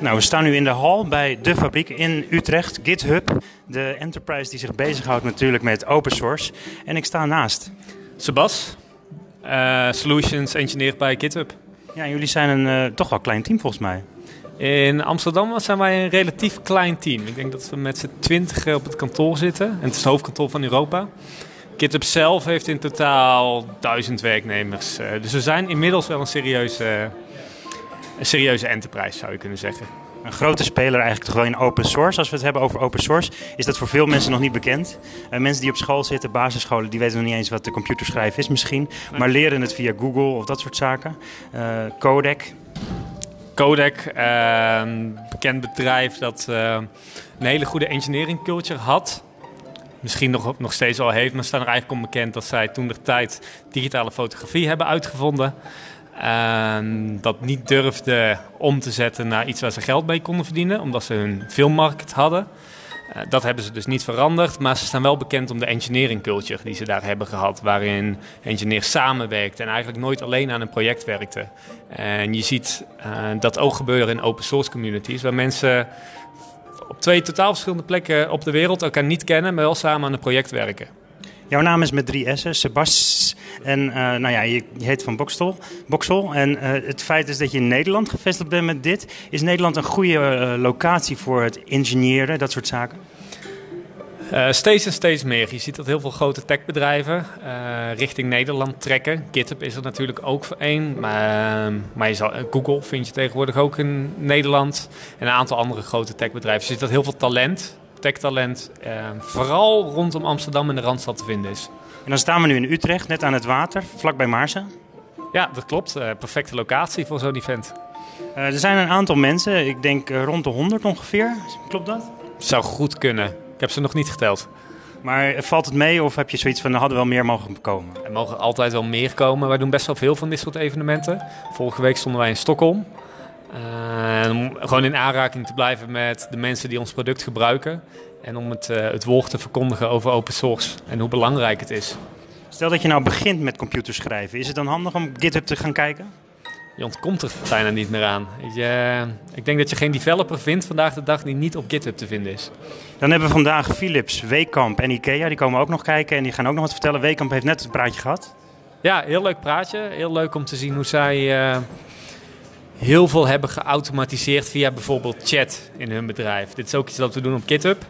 Nou, we staan nu in de hal bij de fabriek in Utrecht, GitHub. De enterprise die zich bezighoudt natuurlijk met open source. En ik sta naast. Sebas, uh, Solutions Engineer bij GitHub. Ja, jullie zijn een uh, toch wel klein team volgens mij. In Amsterdam zijn wij een relatief klein team. Ik denk dat we met z'n twintig op het kantoor zitten. En het is het hoofdkantoor van Europa. GitHub zelf heeft in totaal duizend werknemers. Uh, dus we zijn inmiddels wel een serieuze, een serieuze enterprise, zou je kunnen zeggen. Een grote speler eigenlijk toch wel in open source. Als we het hebben over open source, is dat voor veel mensen nog niet bekend. Uh, mensen die op school zitten, basisscholen, die weten nog niet eens wat de computerschrijven is misschien. Maar leren het via Google of dat soort zaken. Uh, Codec. Codec, een bekend bedrijf dat een hele goede engineering culture had misschien nog, nog steeds al heeft, maar staan er eigenlijk onbekend dat zij toen de tijd digitale fotografie hebben uitgevonden. En dat niet durfden om te zetten naar iets waar ze geld mee konden verdienen, omdat ze hun filmmarkt hadden. Uh, dat hebben ze dus niet veranderd, maar ze staan wel bekend om de engineering culture die ze daar hebben gehad, waarin engineers samenwerkten en eigenlijk nooit alleen aan een project werkten. En je ziet uh, dat ook gebeuren in open source communities, waar mensen op twee totaal verschillende plekken op de wereld elkaar niet kennen, maar wel samen aan een project werken. Jouw naam is met drie S'en, Sebas. En uh, nou ja, je, heet van Boksel. Boksel. En uh, het feit is dat je in Nederland gevestigd bent met dit. Is Nederland een goede uh, locatie voor het engineeren, dat soort zaken? Steeds en steeds meer. Je ziet dat heel veel grote techbedrijven richting Nederland trekken. GitHub is er natuurlijk ook één. Maar, maar je Google vind je tegenwoordig ook in Nederland. En een aantal andere grote techbedrijven. Je ziet dat heel veel talent, techtalent, uh, vooral rondom Amsterdam en de Randstad te vinden is. En dan staan we nu in Utrecht, net aan het water, vlakbij Maarsen. Ja, dat klopt. perfecte locatie voor zo'n event. er zijn een aantal mensen, ik denk rond de 100 ongeveer. Klopt dat? Zou goed kunnen. Ik heb ze nog niet geteld. Maar valt het mee of heb je zoiets van, er hadden wel meer mogen komen? Er mogen altijd wel meer komen. Wij doen best wel veel van dit soort evenementen. Vorige week stonden wij in Stockholm. Uh, om gewoon in aanraking te blijven met de mensen die ons product gebruiken. En om het, uh, het woord te verkondigen over open source en hoe belangrijk het is. Stel dat je nou begint met computerschrijven. Is het dan handig om GitHub te gaan kijken? Je ontkomt er bijna niet meer aan. Je, ik denk dat je geen developer vindt vandaag de dag die niet op GitHub te vinden is. Dan hebben we vandaag Philips, Weekamp en Ikea. Die komen ook nog kijken en die gaan ook nog wat vertellen. Weekamp heeft net een praatje gehad. Ja, heel leuk praatje. Heel leuk om te zien hoe zij uh, heel veel hebben geautomatiseerd via bijvoorbeeld chat in hun bedrijf. Dit is ook iets dat we doen op GitHub.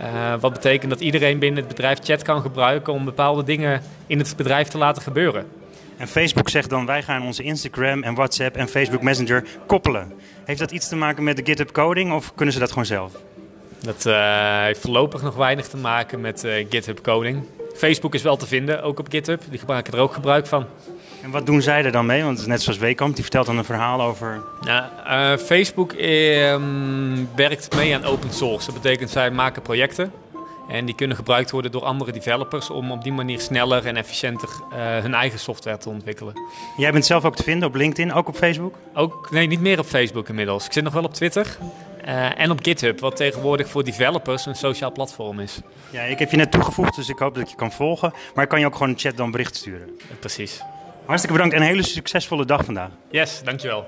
Uh, wat betekent dat iedereen binnen het bedrijf chat kan gebruiken om bepaalde dingen in het bedrijf te laten gebeuren. En Facebook zegt dan, wij gaan onze Instagram en WhatsApp en Facebook Messenger koppelen. Heeft dat iets te maken met de GitHub coding of kunnen ze dat gewoon zelf? Dat uh, heeft voorlopig nog weinig te maken met uh, GitHub coding. Facebook is wel te vinden, ook op GitHub. Die maken er ook gebruik van. En wat doen zij er dan mee? Want het is net zoals Wekamp, die vertelt dan een verhaal over... Ja, uh, Facebook um, werkt mee aan open source. Dat betekent zij maken projecten. En die kunnen gebruikt worden door andere developers om op die manier sneller en efficiënter uh, hun eigen software te ontwikkelen. Jij bent zelf ook te vinden op LinkedIn, ook op Facebook? Ook, nee, niet meer op Facebook inmiddels. Ik zit nog wel op Twitter. Uh, en op GitHub, wat tegenwoordig voor developers een sociaal platform is. Ja, ik heb je net toegevoegd, dus ik hoop dat ik je kan volgen. Maar ik kan je ook gewoon een chat dan bericht sturen. Precies. Hartstikke bedankt en een hele succesvolle dag vandaag. Yes, dankjewel.